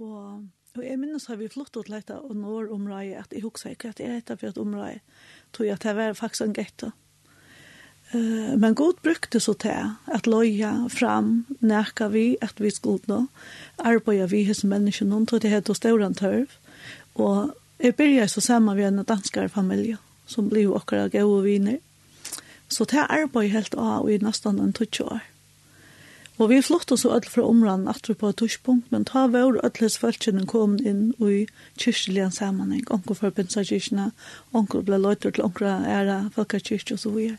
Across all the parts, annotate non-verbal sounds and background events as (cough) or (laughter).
Og, og jeg minnes har vi flyttet til dette og når området, at jeg husker ikke at jeg er etter for et område, tror jeg at det var faktisk en gett. Uh, men god brukte så til at løye fram, nærke vi at vi skulle nå, arbeide vi hos mennesker menneskene, og det heter Støren Tørv. Og jeg begynte så sammen med en danskere familie, som blir akkurat gode viner. Så det arbeidet helt av i nesten en 20 år. Og vi flott oss alle fra områden atru på et tushpunkt, men ta vår ölles fölkjene kom inn i kyrkjelian sammenheng, onker for pensakirkene, onker ble løyter til onker ære, folkakyrkje og så videre.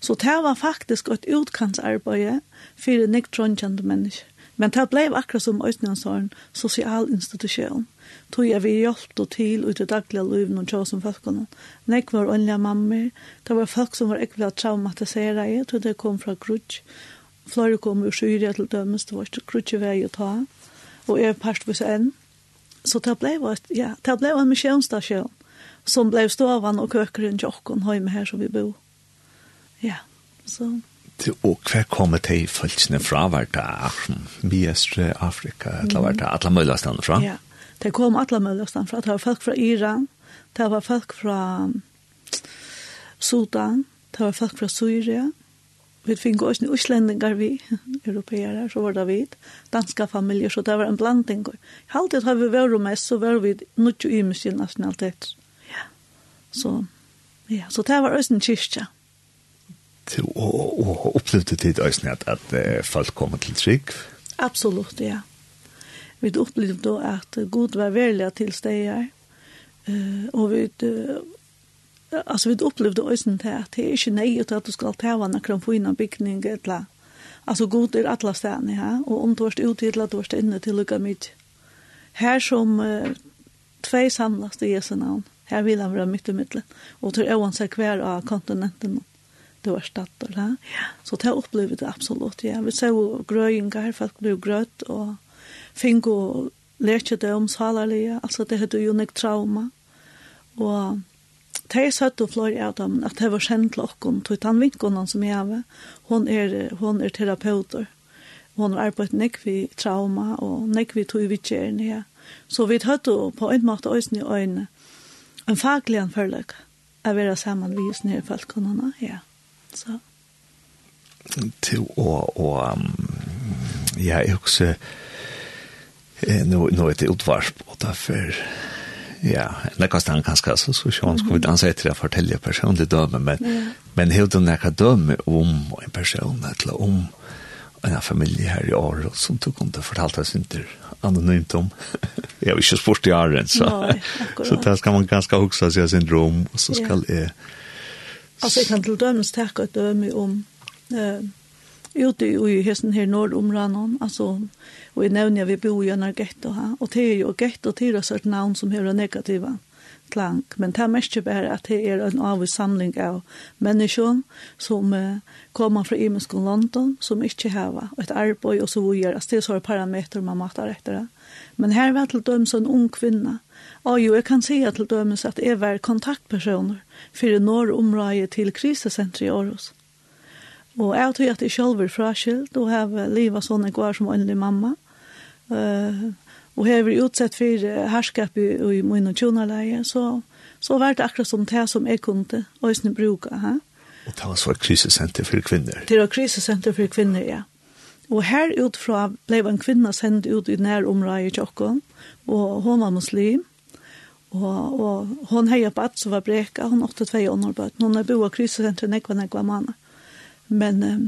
Så det var faktisk et utkantsarbeid for en ikke tråndkjente mennesker. Men det ble akkurat som Østnjansåren sosial institusjon. Tog jeg vi hjelpte og til ut i daglige liv og tjås som folkene. Nek var åndelige mammer, det var folk som var ikke ble traumatiseret, Jeg tror det kom fra grudj, Flere kom ur Syria til dømes, det var ikke krutje vei å ta, og er parstvis enn. Så det ble, ja, det ble en misjonsstasjon, som ble stovan og køkeren til åkken hjemme her som vi bor. Ja, så... Og hver kommer til følelsene fra hvert av Biestre, Afrika, eller hvert av alle mulige stedene fra? Ja, det kom alle mulige stedene fra. Det var folk fra Iran, det var folk fra Sudan, det var folk fra Syria, vi fikk også en uslendingar vi, (laughs) europeere, så var det vi, danska familier, så det var en blanding. Halvtid har vi vært mest, så var vi nødt til ymiske nasjonalitet. Ja. Så, ja, så det var også en kyrkja. Og, og opplevde tid også at, at folk kom til trygg? Absolutt, ja. Vi opplevde at Gud var veldig til steder, og vi alltså vi upplevde ösen det att det är inte nej att du ska ta vanna kram på innan byggning eller alltså god är alla ställen ja. Och om du är ute till att du är inne till lucka mitt här som uh, två samlas i Jesu namn här vill han vara mitt i mitten och till oavsett kvar av kontinenten det var stadt ja. Så det upplevde det absolut ja. Vi så gröjingar folk blev gröt och fingo lärde det om salarlia alltså det hade ju nek trauma. Och Det er søtt og fløy av dem, at det var kjent til åkken, til den vinkonen som jeg har, hun er, hun er terapeuter. Hun har arbeidet nekk vi trauma, og nekk vi tog vidtjerne, ja. Så vi tatt på en måte øyne i øynene, en faglig anførløk, å være sammen med oss nye folkene, ja. Så. Til å, og, ja, jeg husker, nå, nå er det utvarsp, og derfor, Ja, det kostar han kanskje så så sjån skulle vi danse etter å fortelle personlig døme, men, yeah. men hevde du nekka døme om en person, eller om en familie her i Åre, som du kunne fortalt oss ikke anonymt om. (laughs) jeg har ikke spurt i Åren, så, så det skal man ganske huske seg syndrom, og så skal jeg... Yeah. Altså, jeg kan til dømes takke døme om... Uh, ute i hesten her nordområden, altså, og jeg nevner at vi bor i en ghetto her, og det er jo ghetto til oss et navn som har negativa klang, men det er mest bare at det er en avvis samling av mennesker som uh, kommer fra imensk og London, som ikke har et arbeid og så videre, altså det er så parameter man matar etter det. Men her var til dømes en ung kvinne, Og jo, jeg kan si til dømes at jeg var kontaktpersoner for nordområdet til krisesenteret i Aarhus. Og jeg tror at jeg selv er fraskilt og har livet sånn jeg går som åndelig mamma. Uh, og har vært utsett for herskap i, i min og tjonaleie, så, så var det akkurat som det som jeg kunne øsne bruke. Ha? Og det var så et krisesenter for kvinner. Det var krisesenter for kvinner, ja. Og her utfra ble en kvinne sendt ut i nærområdet i Tjokken, og hun var muslim. Og, og hun heier på at som var breka, hun 82 underbøtt. Hun er bo av krisesenteret nekva nekva mannen. Men um,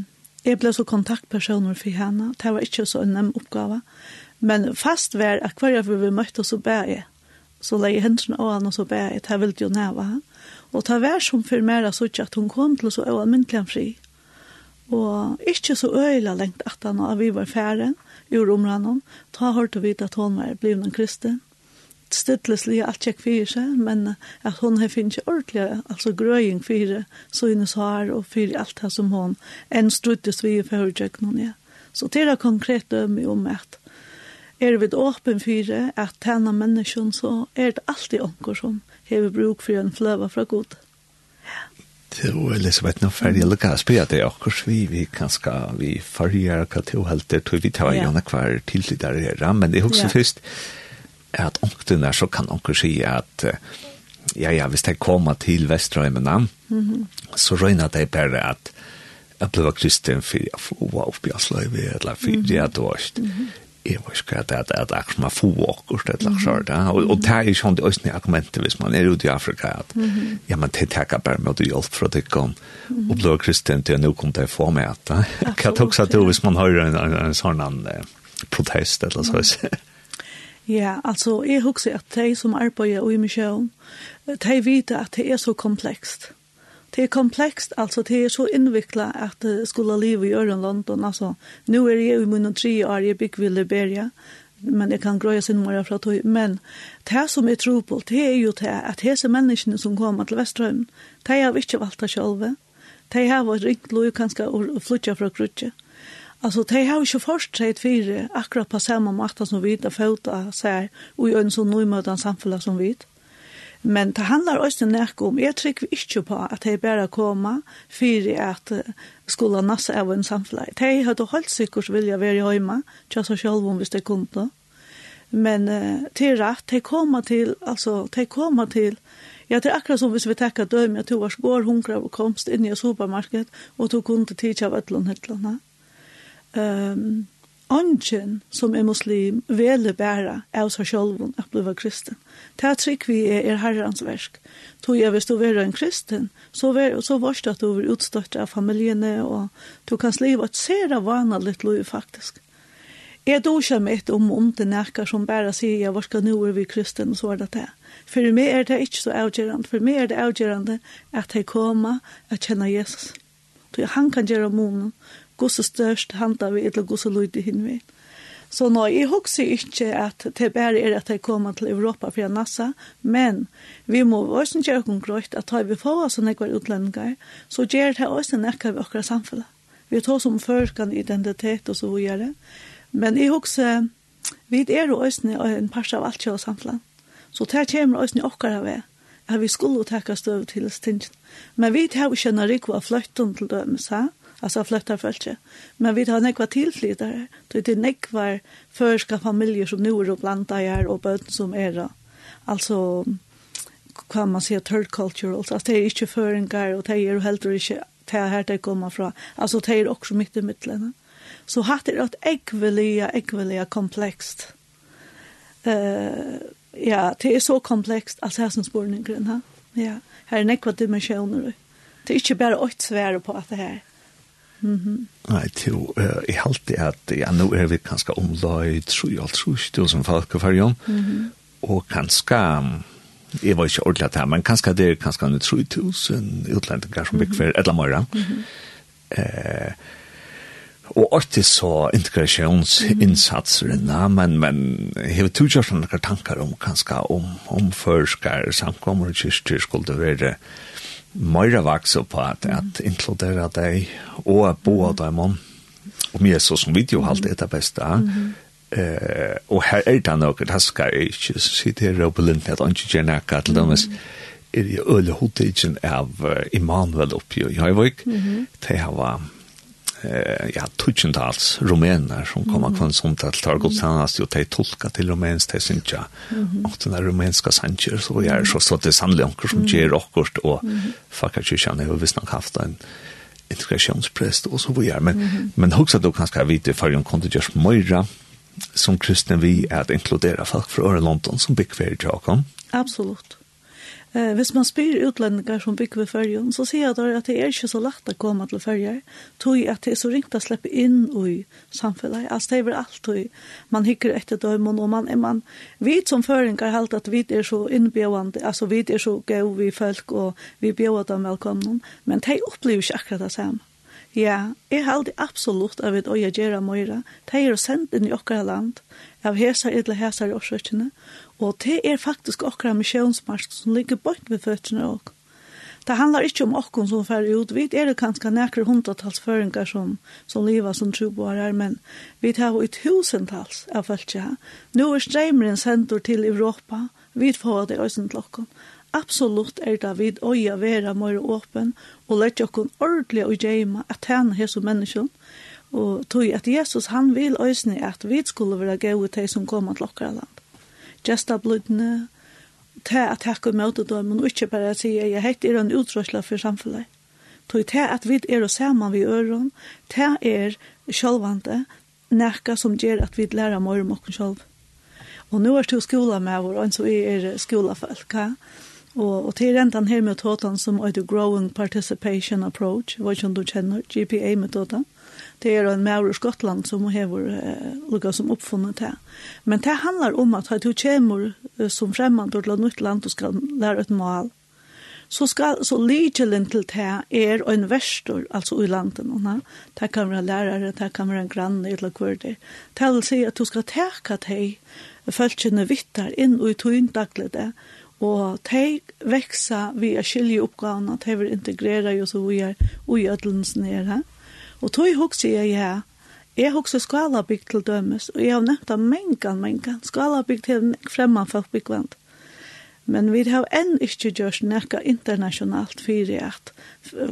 jeg ble så kontaktpersoner for henne. Det var ikke så en nem oppgave. Men fast var at hver gang vi møtte så ber jeg. Så la jeg hendene av henne og så ber jeg. Det ville jo næve henne. Og det var som for meg så ikke at hun kom til så øyemyntelig fri. Og ikke så øyla lengt at han og vi var færre i omrannom. Da hørte vi at hun var en kristen stidlislige alt jeg fyrir seg, men at hun har finnet ordentlig, altså grøying så søgnes har og fyrir alt det som hun enn struttes vi i forhøytjøk noen, ja. Så det er konkret dømme om at er vi åpen det at tjene menneskene, så er det alltid onker som har bruk for en fløve fra god. Det er Elisabeth, nå ferdig eller hva spørre det akkurat vi, vi kan skal, vi farger hva til å helte, tror vi tar jo noen hver tidligere her, men det er også først, ja at onkten er så kan onker si at ja, ja, hvis de kommer til Vestrøymene, mm -hmm. så røyner de bare at jeg ble kristen for jeg få opp i Asløyve, eller for jeg dårst. Jeg var ikke at det er akkurat man få akkurat, eller akkurat det. Og det er ikke sånn det øyne argumentet hvis man er ute i Afrika, at ja, men det takker bare med å hjelpe for fra det kom, og ble kristen til jeg nå kom til å få med at det. Hva tok seg til hvis man har en sånn protest, eller så. Ja, altså, jeg husker at de som arbeider i misjon, de vet at det er så komplekst. Det er komplekst, altså, det er så innviklet at det skulle leve i Øren London, altså, nå er jeg i munnen tre år, jeg bygger i Liberia, men jeg kan grøye sin mor fra tog, men det som jeg tror på, det er jo det at disse menneskene som kommer til Vestrøm, de har ikke valgt det selv, de har vært ringt lov kanskje og flyttet fra Krutje, mm Alltså de har ju först sett fyra akkurat på samma måte som vi har följt så här och i en så nymödan samfälla som vi. Men det handlar också näck om jag tycker vi inte på att det bara komma för att skulle nassa av en samfälla. De har då hållt sig vilja vara hemma just så själv om vi det kunde. Men uh, till rätt, de kommer till, alltså de kommer till Ja, det er akkurat som hvis vi tenker døm, at du var skår, hungra og komst inn i supermarked, og du kunne tidsja av et eller um, Ongen som er muslim vele bæra av seg sjolvun at bliva kristen. Det er trygg vi er, er herrens versk. Tog jeg hvis du er en kristen, så, ver, så varst at du er utstøtt av familiene, og du kan sliva et sere vana litt lov faktisk. Jeg då ikke et om om det nekka som bæra sier jeg varska nå er vi kristen, og så er det det. For meg er det ikke så avgjørende. For meg er det avgjørende at jeg kommer og kjenner Jesus. Så han kan gjøre munnen gosse størst handa vi, eller gosse lydde løyde hinvi. Så nå, jeg husker ikke at det bare er at jeg kommer til Europa fra NASA, men vi må også gjøre noen grøyt at vi får oss noen utlendinger, så gjør det også noe ved vårt samfunn. Vi tar som førkan identitet og så videre. Men jeg husker, vi er jo også en par av alt kjøret samfunn. Så det kommer også noen av det at vi skulle takke støv til stingen. Men vi tar jo ikke når vi var fløytten til dømes, ha? alltså flyttar folk. Men vi har några tillflyttare. Det är några förska familjer som nu är blandade här och böten som är då. Alltså kan man säga third cultural. alltså det är inte föringar och det är helt och inte det här det kommer från. Alltså det är också mitt i mittlen. Så har det ett äggveliga, äggveliga komplext. Uh, ja, det är så komplext, alltså här som spårningen. Ja, här är nekva dimensioner. Det är inte bara ett svära på att det här. Mm -hmm. Nei, til, uh, jeg halte at ja, nå er vi kanskje omlai 3.500 folk i fargen, mm -hmm. og kanskje, jeg var ikke ordentlig her, men kanskje det er kanskje 3.000 utlendinger som bygger for et eller annet. Mm eh, og alltid så integrasjonsinsatser, mm -hmm. men, men jeg har tog kjørt noen tanker om kanskje om, om førskar samkommer og kyrstyr skulle være mer vaks på at, at inkludera deg og bo av dem om. Om Jesus som video alltid er det beste. Mm -hmm. eh, og her er det noe, det skal jeg ikke sitere og belinte at han ikke gjør noe til dem. Er det øle hodtidgen av Immanuel oppe i Høyvøk. Mm -hmm. Det var eh, ja, tutsentals rumäner som kommer mm. sånt att ta gott godstjenest, ju de tolka till rumensk, de synes ja, og den rumänska sanger, så jeg så så det sannlig anker som ger rockort och fakka ju er hur visst nok haft en integrationsprest, och så videre, men, mm. men hoksa du kanskje vite, for hun kunne gjørs möra som kristen vi är att inkludera folk från London som big fair Jakob. absolut. Eh, hvis man spyr utlendingar som bygger ved fyrjon, så sier jeg at det er ikke så lagt å komme til fyrjer, tog at det er så ringt å slippe inn i samfunnet. Altså det er vel alt tog. Man hikker etter dømen, og man, man vi som føringar helt at vi er så innbjøvende, altså vi er så gøy vi folk, og vi bjøver dem velkomne, men de opplever ikke akkurat det samme. Ja, jeg halde absolutt av et øye gjøre møyre. De er sendt inn i okkara land, av hesar eller hesar i årsøkene, og det er faktisk okkara misjonsmarsk som ligger bort ved føttene og. Det handlar ikke om okkon som fer ut. Vi er det kanskje nekker hundratals føringar som, som lever som troboar her, men vi tar jo i tusentals av følt ja. Nå er streimeren sendt til Europa, vi får det øyne til okkon absolutt er det vid øya vera mer åpen og lett jokken ordentlig og gjemme at han er som menneskene. Og tog at Jesus han vil øsne at vi skulle være gøy til som kommer til okkara land. Gjesta blodene, til at takke dem, men ikke bare at jeg heter en utrøsla for samfunnet. Tog til at vi er og sammen vi øren, til er sjølvande, nekka som gjør at vi lærer mer om oss selv. Og nå er du skola med vår, og så er skolefolk, ja? Og, og til rentan her metodan som er Growing Participation Approach, hva som du kjenner, GPA-metoden, det er en mer i Skottland som har eh, lukket som oppfunnet det. Men det handlar om at du kommer som fremmand til et nytt land og skal lære et mål, så skal så ligelen til det er en verstor, altså i landet. Nå, det kan være lærere, det kan være en grann, eller hva det Det vil si at du skal teka deg, følelsene vittar inn og i tøyndaglige det, Og de veksa vi er skilje oppgavene, de vil integrere jo så vi er ui ødelens nere. Og tog hokse jeg ja, jeg hokse skalabygd til dømes, og jeg har nevnt av mengan, mengan, skalabygd til fremman folk byggvand. Men vi har enn ikke gjort nekka internasjonalt fyrir at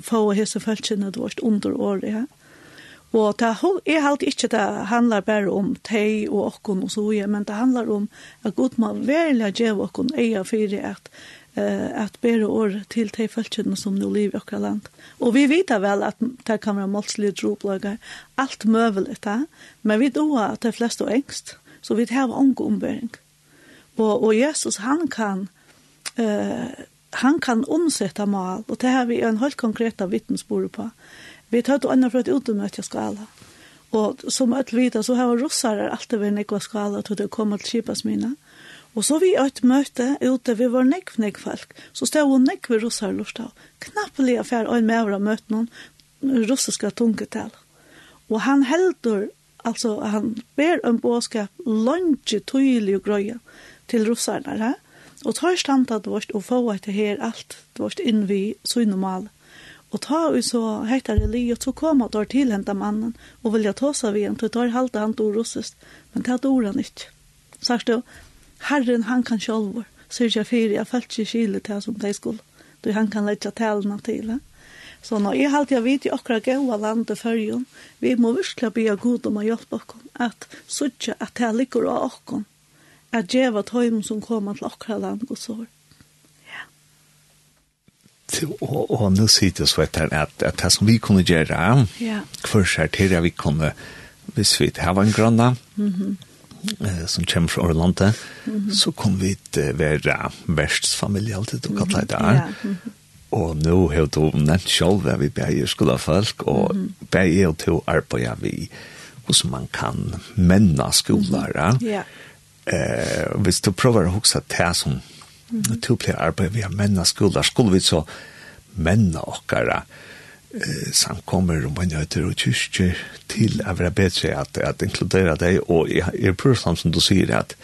få hese følelsene vårt under året, ja. Og det er halt ikke det handlar bare om tei og okkon og så ja, men det handlar om at god må velja djev okkon eia fyrir at uh, at bære år til de følgene som nå lever i okra land. Og vi vet vel at det kan være målslige droplager, alt møvelig det, men vi doa at det flest og engst, så vi har unge ombæring. Og, og Jesus, han kan uh, han kan omsette mal, og det har vi en helt konkret vittnesbord på. Vi tar til andre for et utemøte skala. Og som alle vita, så har russere alltid vært nekva skala til det kommer til kjipas mina. Og så vi et møte ute, vi var nekv nekv folk, så stod hun nekv russere lort av. Knappelig affær og en med å møte noen russiska tungetal. Og han heldur, altså han ber en båskap langt tydelig og grøye til russerne her. Og tar stand at det var å få etter her alt vårt innvi så normalt. Og ta vi så heter det livet, så kommer der til henta mannen, og vilja ta seg vi en, tar halte han to russist, men det er nytt. ikke. Sagt du, Herren han kan sjølver, sier jeg fyrir, jeg falt ikke kile til som de skulle, du han kan letja talene til. Så nå, jeg halte jeg vidt i okra gaua landet fyrjon, vi må virkelig be god om å hjelpe okkon, at suttje at det ligger av okkon, at djeva tøymen som kommer til okra land og sår og, og nå sier det så etter at, at det som vi kunne gjøre, ja. for seg til vi kunne, hvis vi har en granna, mm -hmm. eh, som kommer fra Orlande, mm -hmm. så kunne vi til være verstfamilie, alt det du kan det der. Ja. Mm -hmm. Og nå har du nevnt selv at vi bare skulle ha folk, og mm -hmm. bare er til å arbeide vi hvordan man kan menne skoler. Mm -hmm. ja. eh, hvis du prøver å huske det som mm. tuplig arbeid vi har menna skulda, skulle vi så menna okkara eh, samkommer og mannjøyter og kyrkjer til å være bedre at, at inkludera deg, og jeg er prøver som du sier at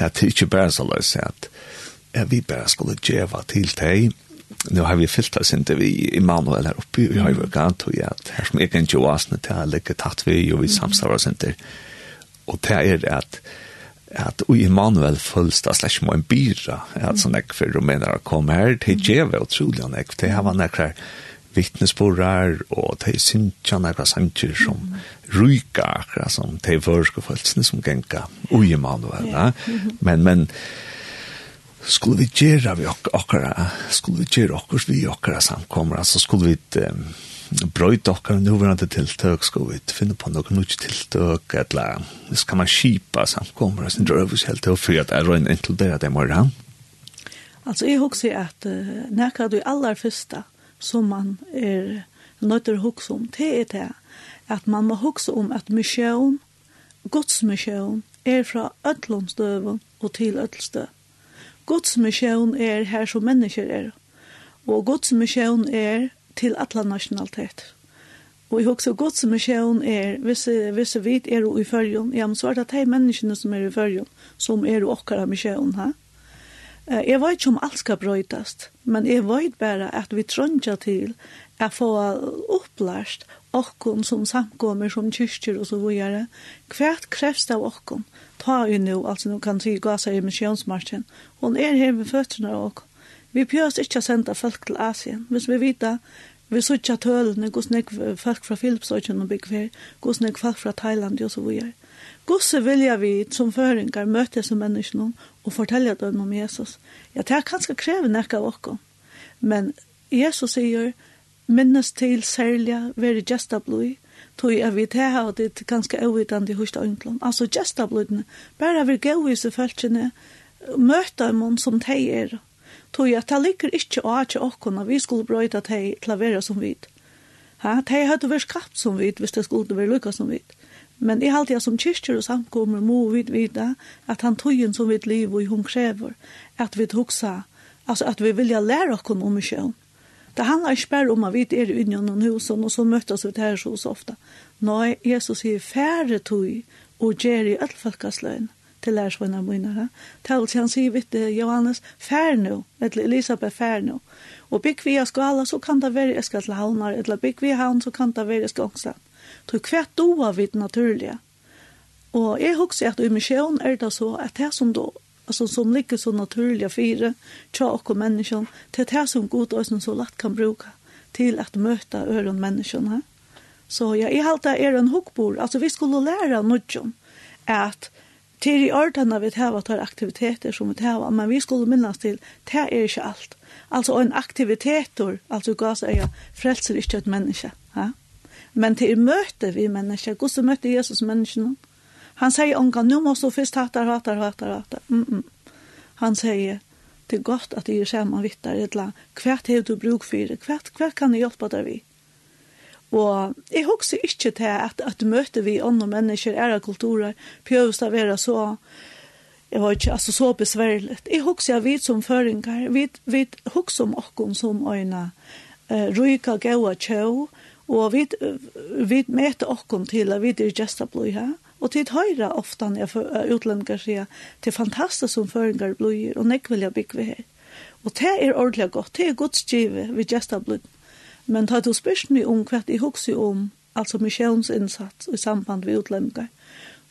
at det ikke bare så løs at, at vi bare skulle djeva til deg, nu har vi fyllt oss inte vi Emanuel här uppe vi har ju gant att här som jag kan ju åsna till tatt vi och vi samstavar oss inte och det är det att at ui Emanuel følst av slags må en byra, at sånn ek for rumener kom her, til djeve og trolig han ek, til hava nekkar vittnesporar, og til syntja nekkar sanger som ryka akkurat som til vørske følsene som genka ui Emanuel, ja. men, men, skulle vi gjøre vi akkurat, skulle vi gjøre akkurat vi akkurat samkommer, altså skulle vi, um, brøyt okkar nuverande tiltøk, skal vi finne på noen nødt tiltøk, eller så kan man kipa samkommer, sin drøvus helt til, å for at er røyne inkludera det i morgen. Altså, jeg husker at uh, nekka du aller første som man er nødt til å huske om, det er det at man må huske om at misjon, godsmisjon, er fra ødlånstøven og til ødlstøv. Godsmisjon er her som mennesker er, og godsmisjon er til alla nationalitet. Og jeg husker godt som misjon er, hvis, hvis vi er i følgen, ja, men så er det de menneskene som er i følgen, som er okkara misjon ha? Jeg vet ikke om alt skal brøytast, men jeg vet bare at vi trønner til å få opplært okkon som samkommer som kyrkjer og så videre. Hvert krevs det av okkon. Ta jo nå, altså nå kan vi gå seg i misjonsmarsjen. Hun er her ved føttene av okkon. Vi pjøs ikke å sende folk til Asien. Hvis vi vet vi sutja tølene, hvordan jeg folk fra Philipsøkjen og bygger hvordan jeg folk fra Thailand og så videre. Gosse vilja vi som føringar møte som menneskene og fortelle dem om Jesus. Ja, det er kanskje kreve nekka av oss. Men Jesus sier, minnes til særlig, være gesta blod, tog jeg vidt her og det er ganske avvidende i hos øynklene. Altså gesta blodene, bare vi gøy i seg følelsene, møte dem som de er, tog at det ligger ikke å ikke åkken, vi skulle brøyta til å være som vi. Ha, de hadde vært skapt som vi, hvis det skulle være lykka som vi. Men i jeg som kyrkjer og samkommer må vi vite at han tøyen som vi liv og hun krever, at vi hugsa, altså at vi vilja lære okken om misjon. Det handlar ikke bare om at vi er i noen husen, og så møttes vi til her så ofte. Nei, Jesus sier færre tog og gjør i alle til lærersvinna mine. Tal til han sier, vitt Johannes, fær nå, eller Elisabeth fær nå. Og bygg vi av skala, så kan det være jeg skal til havnar, eller bygg vi av havn, så kan det være jeg skal også. Så hva doa vi det naturlige? Og jeg husker at i misjon er det så at det som då, altså som ligger så naturliga fire, tja og menneskjon, det er det som god og så lett kan bruka til att möta øren människorna. Så ja, jeg halte er en hukkbord, altså vi skulle lära nudjon, at til i ordene vi tar at aktiviteter som vi tar, men vi skulle minnes til, det er ikke alt. Altså en aktiviteter, altså gass er frelser ikke et menneske. Ja? Men til møte vi mennesker, hvordan møter Jesus menneskene? Han sier unga, nu må du først hatar, hatar, hatar, hatar. Mm -mm. Han sier, det er godt at du er sammen vittar, eller hva har du bruk for det? Hva kan du hjelpe deg vidt? Og jeg husker ikke til at, at møte vi andre mennesker, ære kulturer, prøves å være så, jeg var ikke, altså så besværlig. Jeg husker vi som føringer, vi, vi husker om oss som øyne, uh, ryka gaua tjau, og vi, vi møter oss til at vi er gesta blod her. Og tid høyre ofte når utlendinger sier, det er fantastisk som føringer blir, og nek vil jeg bygge her. Og det er ordentlig godt, det er godt skrive, vi gesta blod. Mm Men tar du spørst meg om hva jeg husker om, altså misjonsinnsats i samband med utlemmer,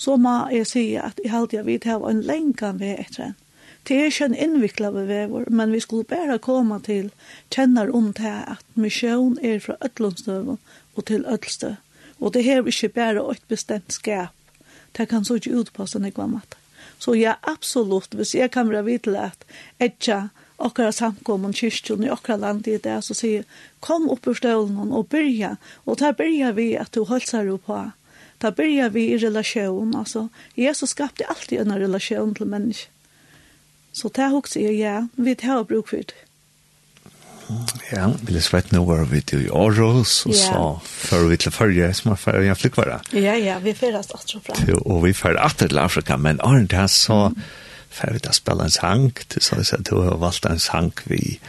så må jeg si at jeg halte jeg vidt her en lengan ved etter en. Det er ikke en innvikla ved vever, men vi skulle bare komme til kjenner om det at misjon er fra Øtlundstøven og til ødlstøv. Og det er ikke bare et bestemt skap. Det kan så ikke utpasse nekva matte. Så ja, absolutt, hvis jeg kan være vidt til at etja okkara samkommun kyrkjon i okkara land i det, så sier, kom opp ur støvlen og byrja, og ta byrja vi at du holdsar jo på. Ta byrja vi i relasjon, altså, Jesus skapte alltid en relasjon til mennesk. Så det er også, ja, vi tar bruk for det. Ja, vi lest vet nå var vi til Aarhus, og så fører vi til Førje, som er førre igjen flykkvare. Ja, ja, vi fører oss alt så fra. Og vi fører alt til Afrika, men Arne, det er så... Mm ferdig å spille en sang, til så jeg du har valgt en sang vi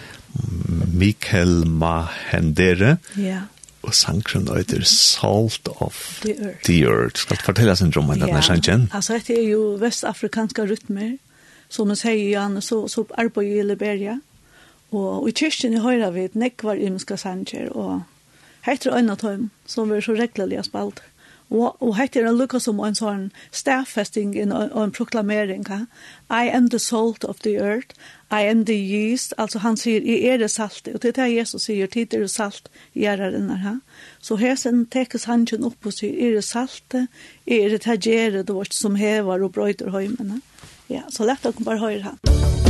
Mikael Mahendere, ja. og sangren heter Salt of the Earth. The Earth. Skal du fortelle oss en drøm om denne sangen? Altså, dette er jo vestafrikanske rytmer, som man sier igjen, så, så arbeider i Liberia. Og, og i kyrkjen i høyre vi et nekvar imenska sanger, og heter øyne tøym, som vi er så reglelig har spalt. Mm Og, og hette er en lukka som en sånn stafesting og en proklamering. I am the salt of the earth, I am the yeast. Altså han sier, i er det salt. Og til det Jesus sier, tid er det salt, gjør det denne. Ha? Så hesen tekes hangen opp og sier, er det salt, er det tagjere, det vårt som hever og brøyder høymene. Ja, så lett å bare høre her.